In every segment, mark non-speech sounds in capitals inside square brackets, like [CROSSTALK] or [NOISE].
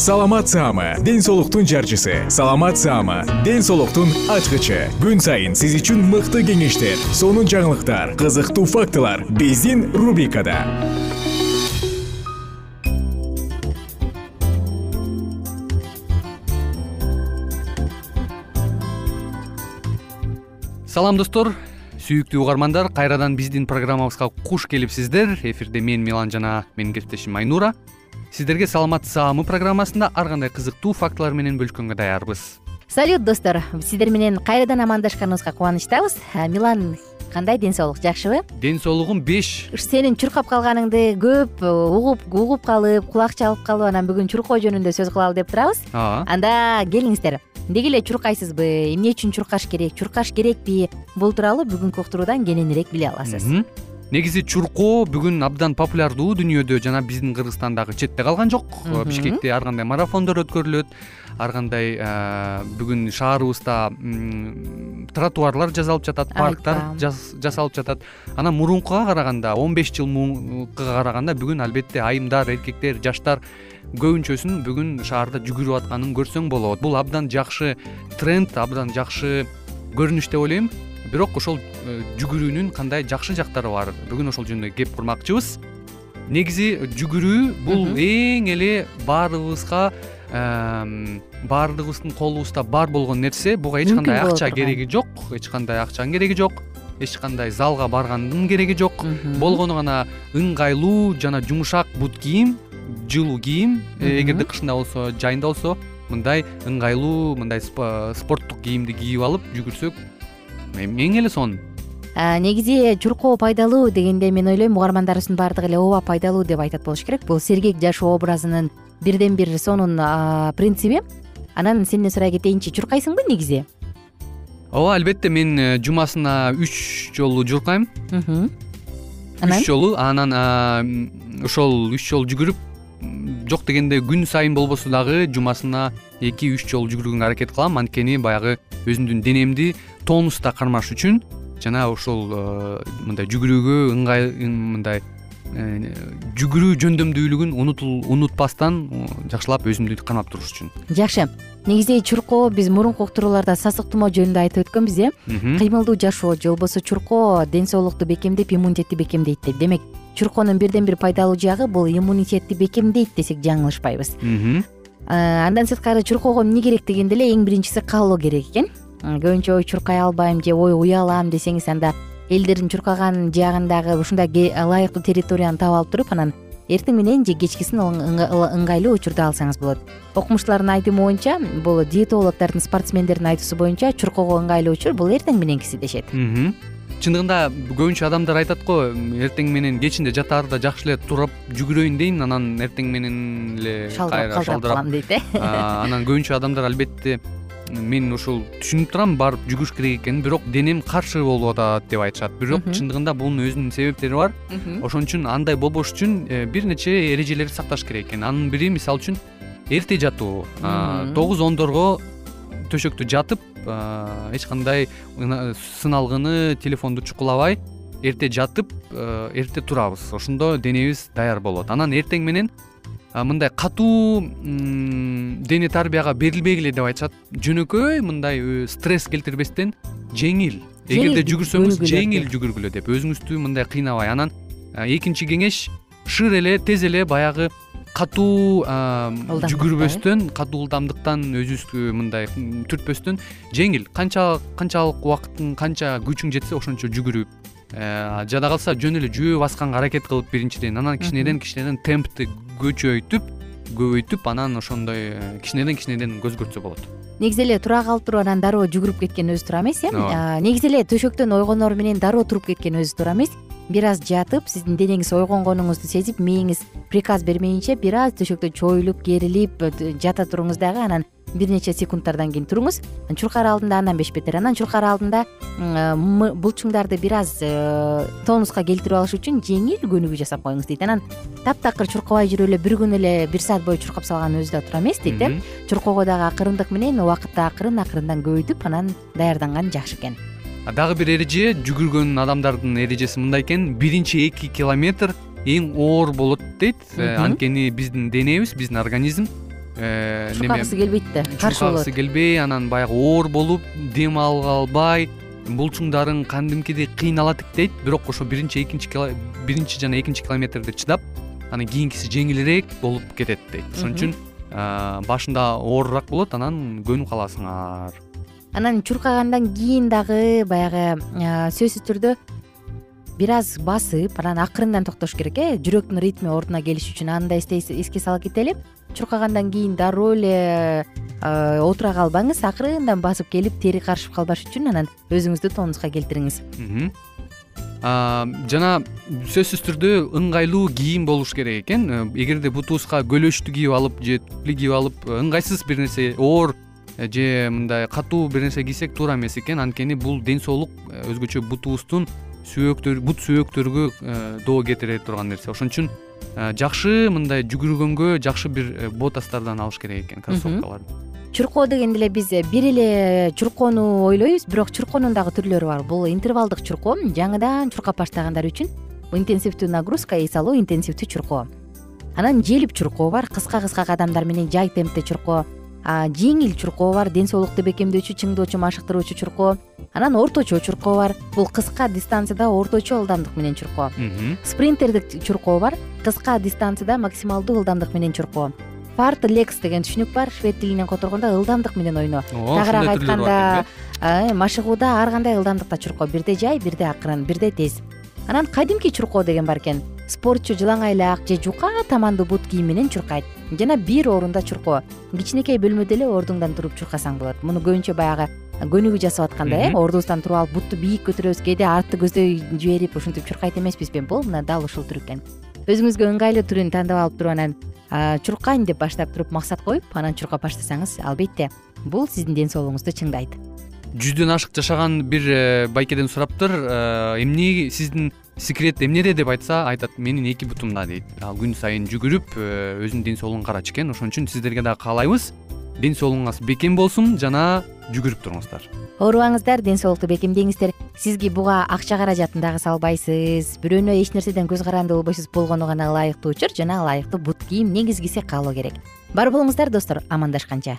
саламат саама ден соолуктун жарчысы. Саламат саама ден соолуктун ачкычы. Күн сайын сиз үчүн мыкты кеңештер сонун жаңылыктар кызыктуу фактылар биздин рубрикада. Салам достор. Сүйүктүү угармандар кайрадан биздин программабызга куш келипсиздер. Эфирде мен милан жана менин кесиптешим айнура сиздерге саламат саамы программасында ар кандай кызыктуу фактылар менен бөлүшкөнгө даярбыз. Салют достор. Сиздер менен кайрадан амандашканыбызга кубанычтабыз. Милан кандай ден соолук жакшыбы? Ден соолугум беш сенин чуркап калганыңды көп э, угуп угуп калып кулак чалып калып анан бүгүн чуркоо жөнүндө сөз кылалы деп турабыз. Ооба анда келиңиздер. Деги эле чуркайсызбы? Эмне үчүн чуркаш керек? Чуркаш керекпи бул тууралуу бүгүнкү уктуруудан кененирээк биле аласыз негизи чуркоо бүгүн абдан популярдуу дүйнөдө жана биздин кыргызстан дагы четте калган жок. Бишкекте ар кандай марафондор өткөрүлөт ар кандай бүгүн шаарыбызда тротуарлар жасалып жатат парктар жасалып жатат. Анан мурункуга караганда он беш жыл мурункуга караганда бүгүн албетте айымдар эркектер жаштар көбүнчөсүн бүгүн шаарда жүгүрүп атканын көрсөң болот. Бул абдан жакшы тренд абдан жакшы көрүнүш деп ойлойм бирок ошол э, жүгүрүүнүн кандай жакшы жактары бар? Бүгүн ошол жөнүндө кеп курмакчыбыз. Негизи жүгүрүү бул эң эле баарыбызга баардыгыбыздын колубузда бар болгон нерсе. Буга эч кандай акча кереги жок эч кандай акчанын кереги жок эч кандай залга баргандын кереги жок. Болгону гана ыңгайлуу жана жумшак бут кийим жылуу кийим. Э, эгерде кышында болсо жайында болсо мындай ыңгайлуу мындай спорттук кийимди кийип алып жүгүрсөк эң эле сонун негизи чуркоо пайдалуу дегенде мен ойлойм угармандарыбыздын баардыгы эле ооба пайдалуу деп айтат болуш керек. Бул сергек жашоо образынын бирден бир сонун принциби анан сенден сурай кетейинчи чуркайсыңбы негизи? Ооба албетте мен э, жумасына үч жолу чуркайм үч жолу анан ошол үч жолу жүгүрүп жок дегенде күн сайын болбосо дагы жумасына эки үч жолу жүгүргөнгө аракет кылам. Анткени баягы өзүмдүн денемди тонуста кармаш үчүн жана ошол э, мындай жүгүрүүгө ыңгай мындай э, жүгүрүү жөндөмдүүлүгүн унутпастан жакшылап өзүмдү кармап туруш үчүн. Жакшы. Негизи чуркоо биз мурунку уктурууларда сасык тумоо жөнүндө айтып өткөнбүз э? Кыймылдуу жашоо же болбосо чуркоо ден соолукту бекемдеп иммунитетти бекемдейт деп. Демек чуркоонун бирден бир пайдалуу жагы бул иммунитетти бекемдейт десек жаңылышпайбыз. Э, андан сырткары чуркоого эмне керек дегенде эле эң биринчиси каалоо керек экен. Көбүнчө ой чуркай албайм же ой уялам десеңиз анда элдердин чуркаган жагындагы ушундай ылайыктуу территорияны таап алып туруп анан эртең менен же кечкисин ыңгайлуу учурда алсаңыз болот. Окумуштуулардын айтымы боюнча бул диетологдордун спортсмендердин айтуусу боюнча чуркоого ыңгайлуу учур бул эртең мененкиси дешет чындыгында көбүнчө адамдар айтат го эртең менен кечинде жатаарда жакшы эле туруп жүгүрөйүн дейм анан эртең менен эле шалдырап калдырап калам дейт э? [LAUGHS] Анан көбүнчө адамдар албетте мен ушул түшүнүп турам барып жүгүрүш керек экенин бирок денем каршы болуп атат деп айтышат. Бирок чындыгында бунун өзүнүн себептери бар. Ошон үчүн андай болбош үчүн э, бир нече эрежелерди сакташ керек экен. Анын бири мисалы үчүн эрте жатуу тогуз ондорго төшөктө жатып эч кандай сыналгыны телефонду чукулабай эрте жатып эрте турабыз. Ошондо денебиз даяр болот. Анан эртең менен мындай катуу дене тарбияга берилбегиле деп айтышат. Жөнөкөй мындай э, стресс келтирбестен жеңил. Эгерде жүгүрсөңүз жеңил жүгүргүлө деп өзүңүздү мындай кыйнабай. Анан экинчи кеңеш шыр эле тез эле баягы катуу жүгүрбөстөн катуу ылдамдыктан өзүбүздү мындай түртпөстөн жеңил. Канча канчалык убакыттын канча күчүң жетсе ошончо жүгүрүп э, жада калса жөн эле жөө басканга аракет кылып биринчиден анан кичинеден кичинеден темпти көчөйтүп көбөйтүп анан ошондой э, кичинеден кичинеден көзгөртсө болот. Негизи эле тура калып туруп анан дароо жүгүрүп кеткен өзү туура эмес э? Негизи эле төшөктөн ойгонор менен дароо туруп кеткен өзү туура эмес бир аз жатып сиздин денеңиз ойгонгонуңузду сезип мээңиз приказ бермейинче бир аз төшөктө чоюлуп керилип э, жата туруңуз дагы анан бир нече секундтардан кийин туруңуз. Чуркаар алдында андан беш бетер. Анан чуркаар алдында э, булчуңдарды бир аз э, тонуска келтирип алыш үчүн жеңил көнүгүү жасап коюңуз дейт. Анан таптакыр чуркабай жүрүп эле бир күнү эле бир саат бою чуркап салган өзү да туура эмес дейт э. Чуркоого дагы акырындык менен убакытты акырын акырындан көбөйтүп анан даярданган жакшы экен дагы бир эреже жүгүргөн адамдардын эрежеси мындай экен. Биринчи эки километр эң оор болот дейт. Э, анткени биздин денебиз биздин организм. Э, чуркагысы келбейт да каршы болот. Чуркагысы келбей анан баягы оор болуп дем ала албай булчуңдарың кадимкидей кыйналат дейт бирок ошо биринчи экинчи биринчи жана экинчи километрди чыдап анан кийинкиси жеңилирээк болуп кетет дейт. Ошон үчүн башында оорураак болот. Анан көнүп каласыңар анан чуркагандан кийин дагы баягы сөзсүз түрдө бир аз басып анан акырындан токтош керек э жүрөктүн ритми ордуна келиш үчүн аны да эске сала кетели чуркагандан кийин дароо эле отура калбаңыз акырындан басып келип тери карышып калбаш үчүн анан өзүңүздү тонуска келтириңиз. Жана сөзсүз түрдө ыңгайлуу кийим болуш керек экен. Э, эгерде бутубузга көлөштү кийип алып же туфли кийип алып ыңгайсыз бир нерсе оор Э, же мындай катуу бир нерсе кийсек туура эмес экен. Анткени бул ден соолук э, өзгөчө бутубуздун бут сөөктөргө э, доо кетире турган нерсе. Ошон үчүн жакшы мындай жүгүргөнгө жакшы бир ботастардан алыш керек экен кроссовкаларды чуркоо дегенде эле биз бир эле чуркоону ойлойбуз. Бирок чуркоонун дагы түрлөрү бар. Бул интервалдык чуркоо. Жаңыдан чуркап баштагандар үчүн интенсивдүү нагрузка эс алуу интенсивдүү чуркоо. Анан желип чуркоо бар. Кыска кыска кадамдар менен жай темпте чуркоо жеңил чуркоо бар ден соолукту бекемдөөчү чыңдоочу машыктыруучу чуркоо. Анан орточо чуркоо бар. Бул кыска дистанцияда орточо ылдамдык менен чуркоо. Спринтердик чуркоо бар кыска дистанцияда максималдуу ылдамдык менен чуркоо. Фарт лекс деген түшүнүк бар швед тилинен которгондо ылдамдык менен ойноо тагыраак айтканда машыгууда ар кандай ылдамдыкта чуркоо. Бирде жай бирде акырын бирде тез. Анан кадимки чуркоо деген бар экен. Спортчу жылаң айлак же жука тамандуу бут кийим менен чуркайт жана бир орунда чуркоо. Кичинекей бөлмөдө эле ордуңдан туруп чуркасаң болот. Муну көбүнчө баягы көнүгүү жасап атканда э ордубуздан туруп алып бутту бийик көтөрөбүз кээде артты көздөй жиберип ушинтип чуркайт эмеспизби бул мына дал ушул түр экен. Өзүңүзгө ыңгайлуу түрүн тандап алып туруп анан чуркайм деп баштап туруп максат коюп анан чуркап баштасаңыз албетте бул сиздин ден соолугуңузду чыңдайт. Жүздөн ашык жашаган бир э, байкеден сураптыр э, эмне сиздин секрет эмнеде деп айтса айтат менин эки бутумда дейт. Ал күн сайын жүгүрүп э, өзүнүн ден соолугун карачу экен. Ошон үчүн сиздерге дагы каалайбыз. Ден соолугуңуз бекем болсун жана жүгүрүп туруңуздар. Оорубаңыздар ден соолукту бекемдеңиздер. Сизге буга акча каражатын дагы салбайсыз. Бирөөнө эч нерседен көз каранды болбойсуз болгону гана ылайыктуу учур жана ылайыктуу бут кийим негизгиси каалоо керек. Бар болуңуздар достор амандашканча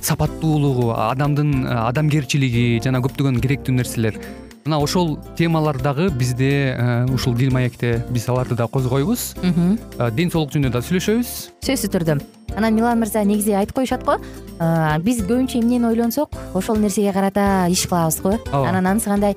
сапаттуулугу адамдын э, адамгерчилиги жана көптөгөн керектүү нерселер. Мына ошол темалар дагы бизде э, ушул дил маекте биз аларды да козгойбуз. Ден соолук жөнүндө да сүйлөшөбүз. Сөзсүз түрдө. Анан милан мырза негизи айтып коюшат го? Биз көбүнчө эмнени ойлонсок ошол нерсеге карата иш кылабыз го? Ооба. Анан анысы кандай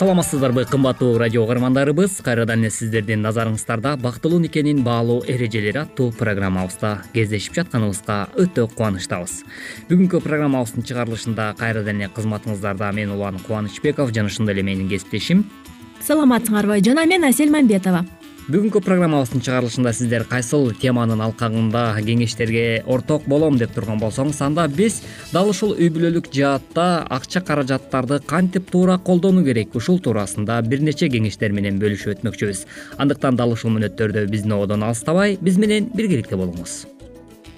саламатсыздарбы кымбаттуу радио угармандарыбыз. Кайрадан эле сиздердин назарыңыздарда бактылуу никенин баалуу эрежелери аттуу программабызда кездешип жатканыбызга өтө кубанычтабыз. Бүгүнкү программабыздын чыгарылышында кайрадан эле кызматыңыздарда мен улан кубанычбеков жана ошондой эле менин кесиптешим. Саламатсыңарбы жана мен асель мамбетова бүгүнкү программабыздын чыгарылышында сиздер кайсыл теманын алкагында кеңештерге орток болом деп турган болсоңуз анда биз дал ушул үй бүлөлүк жаатта акча каражаттарды кантип туура колдонуу керек? Ушул туурасында бир нече кеңештер менен бөлүшүп өтмөкчүбүз. Андыктан дал ушул мүнөттөрдө биздин ободон алыстабай биз менен биргеликте болуңуз.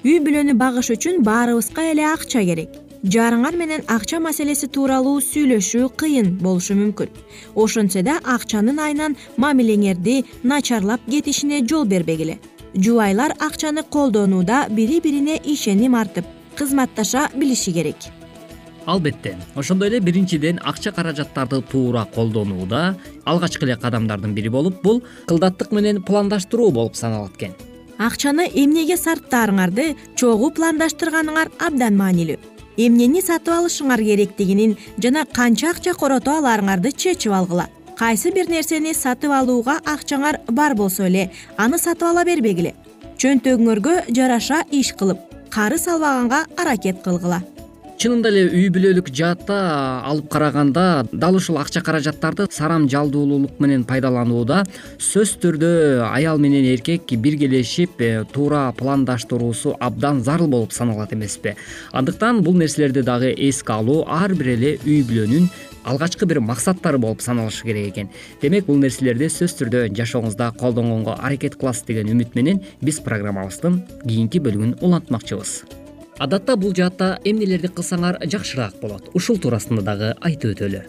Үй бүлөнү багыш үчүн баарыбызга эле акча керек жарыңар менен акча маселеси тууралуу сүйлөшүү кыйын болушу мүмкүн. Ошентсе да акчанын айынан мамилеңерди начарлап кетишине жол бербегиле. Жубайлар акчаны колдонууда бири бирине ишеним артып кызматташа билиши керек. Албетте ошондой эле биринчиден акча каражаттарды туура колдонууда алгачкы эле кадамдардын бири болуп бул кылдаттык менен пландаштыруу болуп саналат экен. Акчаны эмнеге сарптаарыңарды чогуу пландаштырганыңар абдан маанилүү эмнени сатып алышыңар керектигинин жана канча акча корото аларыңарды чечип алгыла. Кайсы бир нерсени сатып алууга акчаңар бар болсо эле аны сатып ала бербегиле. Чөнтөгүңөргө жараша иш кылып карыз албаганга аракет кылгыла чынында эле үй бүлөлүк жаатта алып караганда дал ушул акча каражаттарды сарам жалдуулуулук менен пайдаланууда сөзсүз түрдө аял менен эркек биргелешип э, туура пландаштыруусу абдан зарыл болуп саналат эмеспи. Андыктан бул нерселерди дагы эске алуу ар бир эле үй бүлөнүн алгачкы бир максаттары болуп саналышы керек экен. Демек бул нерселерди сөзсүз түрдө жашооңузда колдонгонго аракет кыласыз деген үмүт менен биз программабыздын кийинки бөлүгүн улантмакчыбыз адатта бул жаатта эмнелерди кылсаңар жакшыраак болот. Ушул туурасында дагы айтып өтөлү.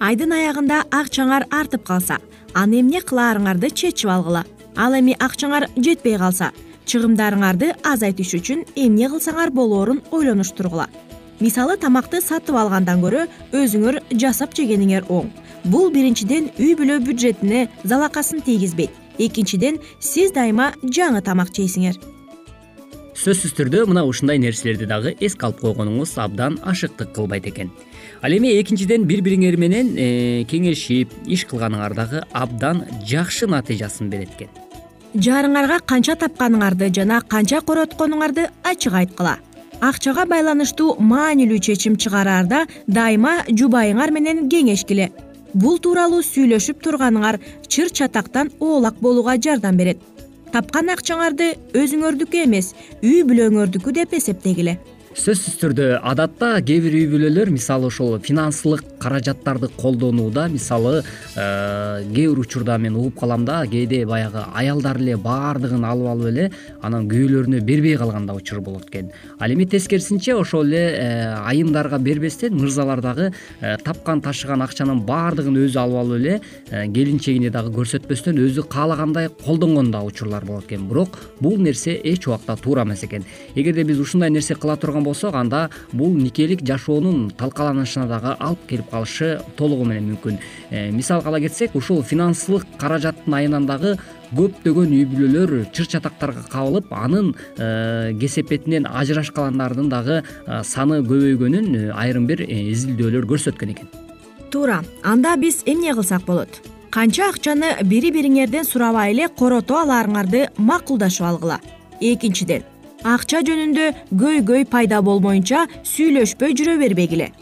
Айдын аягында акчаңар артып калса аны эмне кылаарыңарды чечип алгыла. Ал эми акчаңар жетпей калса чыгымдарыңарды азайтыш үчүн эмне кылсаңар болоорун ойлонуштургула мисалы тамакты сатып алгандан көрө өзүңөр жасап жегениңер оң. Бул биринчиден үй бүлө бюджетине залакасын тийгизбейт. Экинчиден сиз дайыма жаңы тамак жейсиңер сөзсүз түрдө мына ушундай нерселерди дагы эске алып койгонуңуз абдан ашыктык кылбайт экен. Ал эми экинчиден бири бириңер менен э, кеңешип иш кылганыңар дагы абдан жакшы натыйжасын берет экен жарыңарга канча тапканыңарды жана канча коротконуңарды ачык айткыла. Акчага байланыштуу маанилүү чечим чыгараарда дайыма жубайыңар менен кеңешкиле бул тууралуу сүйлөшүп турганыңар чыр чатактан оолак болууга жардам берет тапкан акчаңарды өзүңөрдүкү эмес үй бүлөңөрдүкү деп эсептегиле сөзсүз түрдө адатта кээ бир үй бүлөлөр мисалы ошол финансылык каражаттарды колдонууда мисалы э, кээ бир учурда мен угуп калам да кээде баягы аялдар эле баардыгын алып алып эле анан күйөөлөрүнө бербей калган да учур болот экен. Ал эми тескерисинче ошол эле э, айымдарга бербестен мырзалар дагы э, тапкан ташыган акчанын баардыгын өзү алып алып эле келинчегине дагы көрсөтпөстөн өзү каалагандай колдонгон да учурлар болот экен. Бирок бул нерсе эч убакта туура эмес экен. Эгерде биз ушундай нерсе кыла турган болсок анда бул никелик жашоонун талкаланышына дагы алып келип калышы толугу менен мүмкүн. Э, мисалга ала кетсек ушул финансылык каражаттын айынан дагы көптөгөн үй бүлөлөр чыр чатактарга кабылып анын э, кесепетинен ажырашкандардын дагы э, саны көбөйгөнүн айрым бир изилдөөлөр көрсөткөн экен. Туура анда биз эмне кылсак болот? Канча акчаны бири бириңерден сурабай эле корото алаарыңарды макулдашып алгыла. Экинчиден акча жөнүндө көйгөй пайда болмоюнча сүйлөшпөй жүрө бербегиле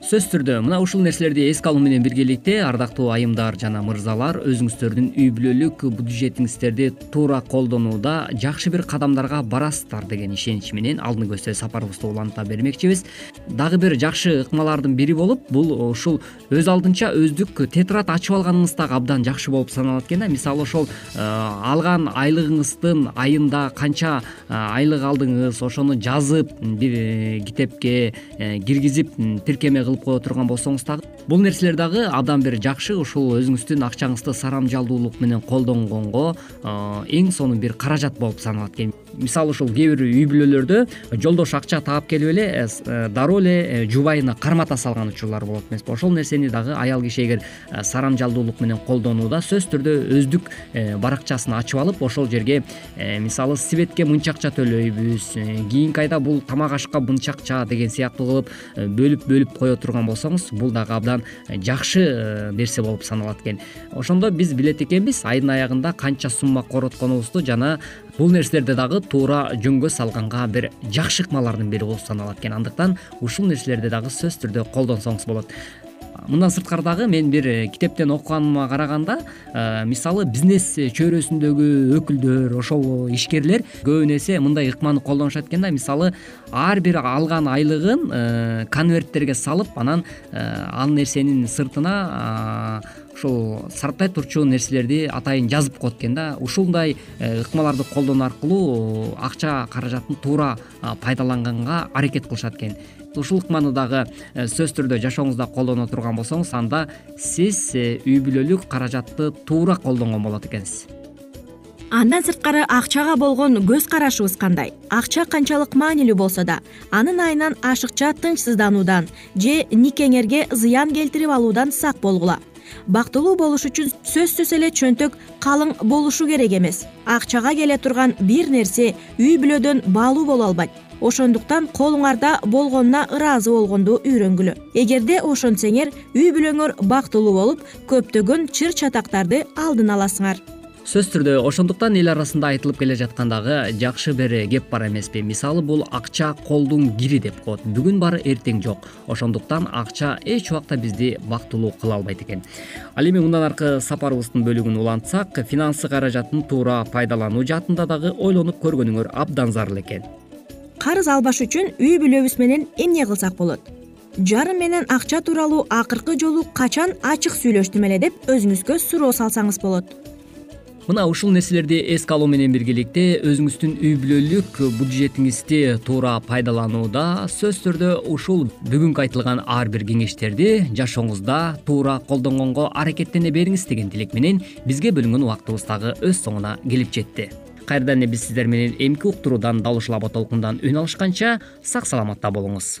сөзсүз түрдө мына ушул нерселерди эске алуу менен биргеликте ардактуу айымдар жана мырзалар өзүңүздөрдүн үй бүлөлүк бюджетиңиздерди туура колдонууда жакшы бир кадамдарга барасыздар деген ишенич менен алдыңы көздө сапарыбызды уланта бермекчибиз. Дагы бир жакшы ыкмалардын бири болуп бул ушул өз алдынча өздүк тетрад ачып алганыңыз дагы абдан жакшы болуп саналат экен да. Мисалы ошол э, алган айлыгыңыздын айында канча э, айлык алдыңыз ошону жазып бир э, китепке киргизип тиркеме кылып кое турган болсоңуз дагы бул нерселер дагы абдан бир жакшы ушул өзүңүздүн акчаңызды сарамжалдуулук менен колдонгонго эң сонун бир каражат болуп саналат экен. Мисалы ушул кээ бир үй бүлөлөрдө жолдош акча таап келип эле э, э, дароо эле э, жубайына кармата салган учурлар болот эмеспи. Ошол нерсени дагы аял киши эгер сарамжалдуулук менен колдонууда сөзсүз түрдө өздүк баракчасын ачып алып ошол жерге мисалы светке мынча акча төлөйбүз кийинки айда бул тамак ашка мынча акча деген сыяктуу кылып бөлүп бөлүп кое турган болсоңуз бул дагы абдан жакшы нерсе болуп саналат экен. Ошондо биз билет экенбиз. Айдын аягында канча сумма коротконубузду жана бул нерселерди дагы туура жөнгө салганга бир жакшы ыкмалардын бири болуп саналат экен. Андыктан ушул нерселерди дагы сөзсүз түрдө колдонсоңуз болот мындан сырткары дагы мен бир китептен окуганыма караганда мисалы бизнес чөйрөсүндөгү өкүлдөр ошол ишкерлер көбүн эсе мындай ыкманы колдонушат экен да. Мисалы ар бир алган айлыгын э, конверттерге салып анан э, ал нерсенин сыртына ушул сарптай турчу нерселерди атайын жазып коет экен да ушундай э, ыкмаларды колдонуу аркылуу акча каражатын туура пайдаланганга аракет кылышат экен. Ушул ыкманы дагы э, сөзсүз түрдө жашооңузда колдоно турган болсоңуз анда сиз э, үй бүлөлүк каражатты туура колдонгон болот экенсиз. Андан сырткары акчага болгон көз карашыбыз кандай? Акча канчалык маанилүү болсо да анын айынан ашыкча тынчсыздануудан же никеңерге зыян келтирип алуудан сак болгула бактылуу болуш үчүн сөзсүз эле чөнтөк калың болушу керек эмес. Акчага келе турган бир нерсе үй бүлөдөн баалуу боло албайт. Ошондуктан колуңарда болгонуна ыраазы болгонду үйрөнгүлө эгерде ошентсеңер үй бүлөңөр бактылуу болуп көптөгөн чыр чатактарды алдын аласыңар сөзсүз түрдө ошондуктан эл арасында айтылып келе жаткан дагы жакшы бир кеп бар эмеспи. Мисалы бул акча колдун кири деп коет бүгүн бар эртең жок. Ошондуктан акча эч убакта бизди бактылуу кыла албайт экен. Ал эми мындан аркы сапарыбыздын бөлүгүн улантсак финансы каражатын туура пайдалануу жаатында дагы ойлонуп көргөнүңөр абдан зарыл экен. Карыз албаш үчүн үй бүлөбүз менен эмне кылсак болот? Жарым менен акча тууралуу акыркы жолу качан ачык сүйлөштүм эле деп өзүңүзгө суроо салсаңыз болот мына ушул нерселерди эске алуу менен биргеликте өзүңүздүн үй бүлөлүк бюджетиңизди туура пайдаланууда сөзсүз түрдө ушул бүгүнкү айтылган ар бир кеңештерди жашооңузда туура колдонгонго аракеттене бериңиз деген тилек менен бизге бөлүнгөн убактыбыз дагы өз соңуна келип жетти. Кайрадан эле биз сиздер менен эмки уктуруудан дал ушул аба толкундан үн алышканча сак саламатта болуңуз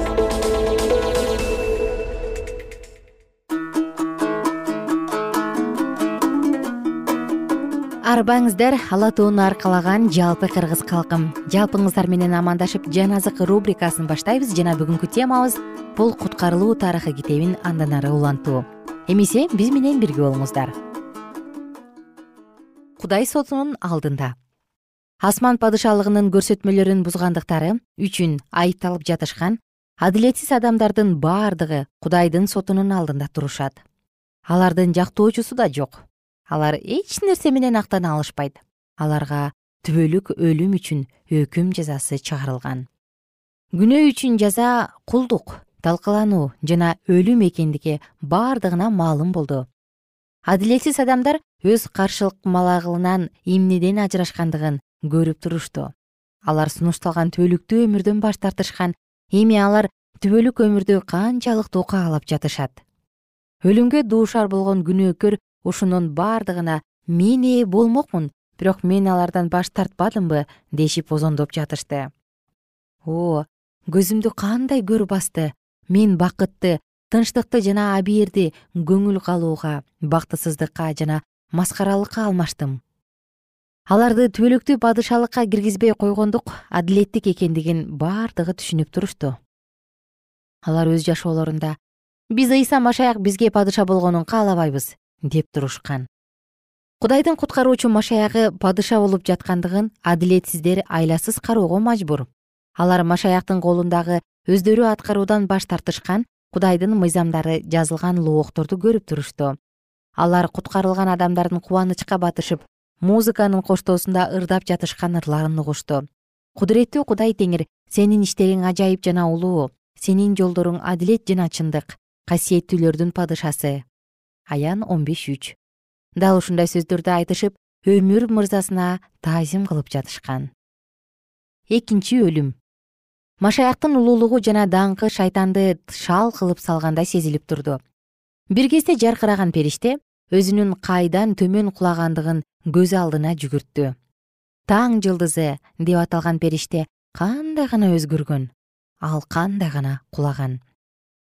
ала тоону аркалаган жалпы кыргыз калкым. Жалпыңыздар менен амандашып жан азык рубрикасын баштайбыз. Жана бүгүнкү темабыз бул куткарылуу тарыхы китебин андан ары улантуу эмесе биз менен бирге болуңуздар. Кудай сотунун алдында. Асман падышалыгынын көрсөтмөлөрүн бузгандыктары үчүн айыпталып жатышкан адилетсиз адамдардын баардыгы кудайдын сотунун алдында турушат. Алардын жактоочусу да жок алар эч нерсе менен актана алышпайт. Аларга түбөлүк өлүм үчүн өкүм жазасы чыгарылган. Күнөө үчүн жаза кулдук талкалануу жана өлүм экендиги бардыгына маалым болду. Адилетсиз адамдар өз каршылыкмалагылынан эмнеден ажырашкандыгын көрүп турушту. Алар сунушталган түбөлүктүү өмүрдөн баш тартышкан эми алар түбөлүк өмүрдү канчалык туука каалап жатышат. Өлүмгө дуушар болгон күнөөкөр ушунун бардыгына мен ээ болмокмун бирок мен алардан баш тартпадымбы? дешип озондоп жатышты. О көзүмдү кандай көр басты мен бакытты тынчтыкты жана абийирди көңүл калууга бактысыздыкка жана маскаралыкка алмаштым. Аларды түбөлүктүү падышалыкка киргизбей койгондук адилеттик экендигин бардыгы түшүнүп турушту. Алар өз жашоолорунда биз ыйса машаяк бизге падыша болгонун каалабайбыз деп турушкан. Кудайдын куткаруучу машаягы падыша болуп жаткандыгын адилетсиздер айласыз кароого мажбур. Алар машаяктын колундагы өздөрү аткаруудан баш тартышкан кудайдын мыйзамдары жазылган лоокторду көрүп турушту алар куткарылган адамдардын кубанычка батышып музыканын коштоосунда ырдап жатышкан ырларын угушту. Кудуреттүү кудай теңир сенин иштериң ажайып жана улуу сенин жолдоруң адилет жана чындык касиеттүүлөрдүн падышасы аян он беш үч. Дал ушундай сөздөрдү айтышып өмүр мырзасына таазим кылып жатышкан. Экинчи өлүм. Машаяктын улуулугу жана даңкы шайтанды шал кылып салгандай сезилип турду. Бир кезде жаркыраган периште өзүнүн кайдан төмөн кулагандыгын көз алдына жүгүрттү. Таң жылдызы деп аталган периште кандай гана өзгөргөн ал кандай гана кулаган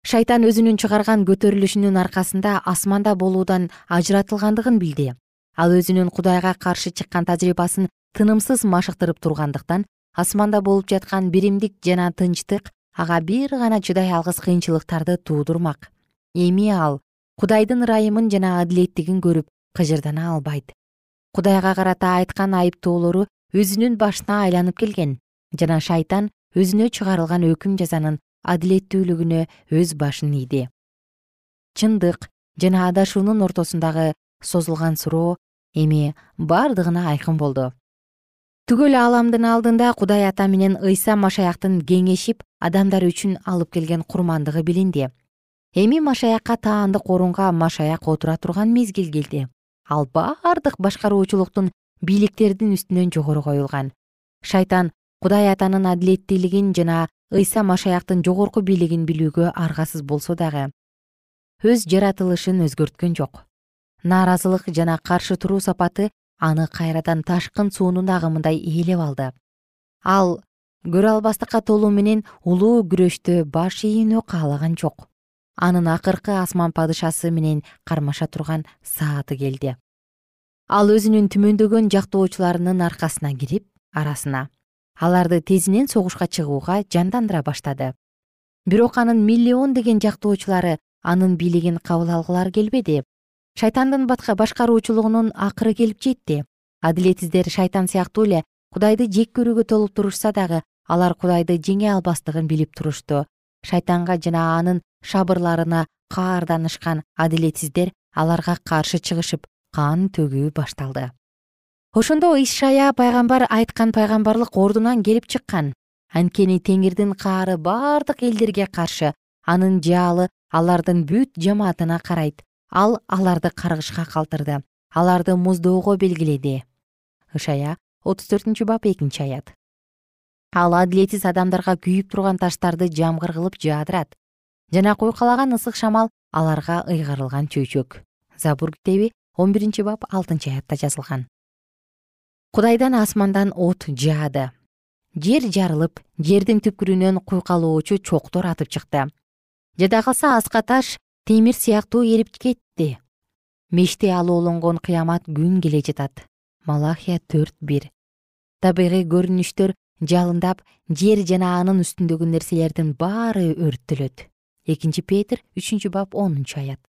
шайтан өзүнүн чыгарган көтөрүлүшүнүн аркасында асманда болуудан ажыратылгандыгын билди. Ал өзүнүн кудайга каршы чыккан тажрыйбасын тынымсыз машыктырып тургандыктан асманда болуп жаткан биримдик жана тынчтык ага бир гана чыдай алгыс кыйынчылыктарды туудурмак. Эми ал кудайдын ырайымын жана адилеттигин көрүп кыжырдана албайт. Кудайга карата айткан айыптоолору өзүнүн башына айланып келген жана шайтан өзүнө чыгарылган өкүм жазанын адилеттүүлүгүнө өз башын ийди. Чындык жана адашуунун ортосундагы созулган суроо эми бардыгына айкын болду. Түгөл ааламдын алдында кудай ата менен ыйса машаяктын кеңешип адамдар үчүн алып келген курмандыгы билинди. Эми машаякка таандык орунга машаяк отура турган мезгил келди. Ал бардык башкаруучулуктун бийликтердин үстүнөн жогору коюлган. Шайтан кудай атанын адилеттүүлигин жана ыйса машаяктын жогорку бийлигин билүүгө аргасыз болсо дагы өз жаратылышын өзгөрткөн жок. Нааразылык жана каршы туруу сапаты аны кайрадан ташкын суунун агымындай ээлеп алды. Ал көрө албастыкка толуу менен улуу күрөштө баш ийүүнү каалаган жок. Анын акыркы асман падышасы менен кармаша турган сааты келди. Ал өзүнүн түмөндөгөн жактоочуларынын аркасына кирип арасына аларды тезинен согушка чыгууга жандандыра баштады. Бирок анын миллиондеген жактоочулары анын бийлигин кабыл алгылары келбеди. Шайтандын башкаруучулугунун акыры келип жетти. Адилетсиздер шайтан сыяктуу эле кудайды жек көрүүгө толуп турушса дагы алар кудайды жеңе албастыгын билип турушту шайтанга жана анын шабырларына каарданышкан адилетсиздер аларга каршы чыгышып кан төгүү башталды ошондо ишая пайгамбар айткан пайгамбарлык ордунан келип чыккан. Анткени теңирдин каары бардык элдерге каршы анын жаалы алардын бүт жамаатына карайт. Ал аларды каргышка калтырды. Аларды муздоого белгиледи. Ышая отуз төртүнчү бап экинчи аят. Ал адилетсиз адамдарга күйүп турган таштарды жамгыр кылып жаадырат. Жана куйкалаган ысык шамал аларга ыйгарылган чөйчөк. Забур китеби он биринчи бап алтынчы аятта жазылган кудайдан асмандан от жаады жер жарылып жердин түпкүрүнөн куйкалоочу чоктор атып чыкты. Жада калса аска таш темир сыяктуу эрип кетти. Мешти алоолонгон кыямат күн келе жатат. Малахия төрт бир. Табигый көрүнүштөр жалындап жер жана анын үстүндөгү нерселердин баары өрттөлөт. Экинчи петр үчүнчү бап онунчу аят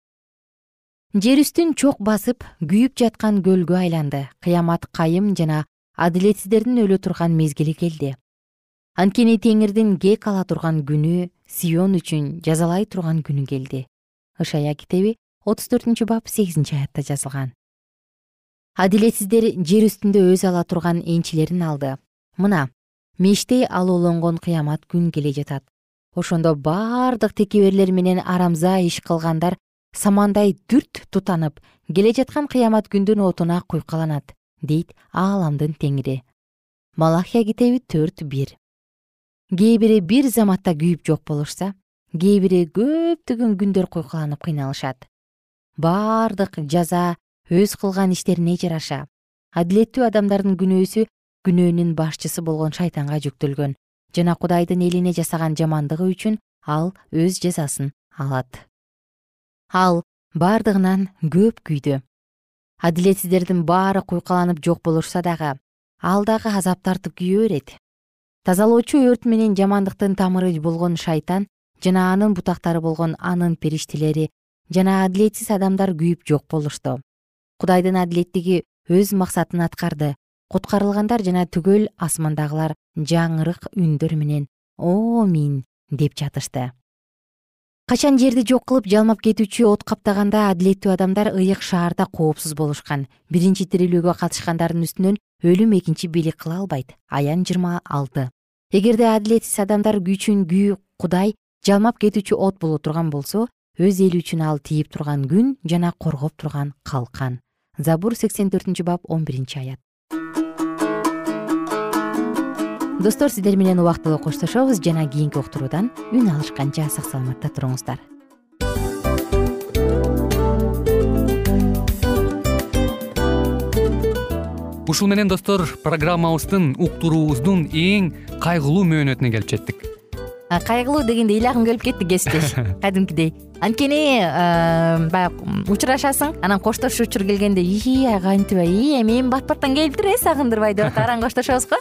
жер үстүн чок басып күйүп жаткан көлгө айланды. Кыямат кайым жана адилетсиздердин өлө турган мезгили келди. Анткени теңирдин кек ала турган күнү сион үчүн жазалай турган күнү келди. Ышая китеби отуз төртүнчү бап сегизинчи аятта жазылган. Адилетсиздер жер үстүндө өз ала турган энчилерин алды. Мына мештей алоолонгон кыямат күн келе жатат. Ошондо бардык текеберлер менен арамза иш кылгандар самандай дүрт тутанып келе жаткан кыямат күндүн отуна куйкаланат дейт ааламдын теңири. Малахия китеби төрт бир. Кээ бири бир заматта күйүп жок болушса кээ бири көптөгөн күндөр куйкаланып кыйналышат. Бардык жаза өз кылган иштерине жараша. Адилеттүү адамдардын күнөөсү күнөөнүн башчысы болгон шайтанга жүктөлгөн. Жана кудайдын элине жасаган жамандыгы үчүн ал өз жазасын алат ал бардыгынан көп күйдү. Адилетсиздердин баары куйкаланып жок болушса дагы ал дагы азап тартып күйө берет. Тазалоочу өрт менен жамандыктын тамыры болгон шайтан жана анын бутактары болгон анын периштелери жана адилетсиз адамдар күйүп жок болушту. Кудайдын адилеттиги өз максатын аткарды. Куткарылгандар жана түгөл асмандагылар жаңырык үндөр менен омин деп жатышты качан жерди жок кылып жалмап кетүүчү от каптаганда адилеттүү адамдар ыйык шаарда коопсуз болушкан. Биринчи тирилүүгө катышкандардын үстүнөн өлүм экинчи бийлик кыла албайт. Аян жыйырма алты. Эгерде адилетсиз адамдар күчүн күү кудай жалмап кетүүчү от боло турган болсо өз эли үчүн ал тийип турган күн жана коргоп турган калкан. Забур сексен төртүнчү бап он биринчи аят достор сиздер менен убактылуу коштошобуз жана кийинки уктуруудан үн алышканча сак саламатта туруңуздар. Ушул менен достор программабыздын уктуруубуздун эң кайгылуу мөөнөтүнө келип жеттик. Кайгылуу дегенде ыйлагым келип кетти кесиптеш. [LAUGHS] Кадимкидей. Анткени баягы учурашасың анан коштошуу учур келгенде ии кантип ии эми эми бат баттан келиптир э сагындырбай деп атып араң коштошобуз го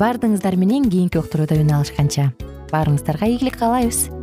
баардыгыңыздар менен кийинки уктурууда үн алышканча. Баарыңыздарга ийгилик каалайбыз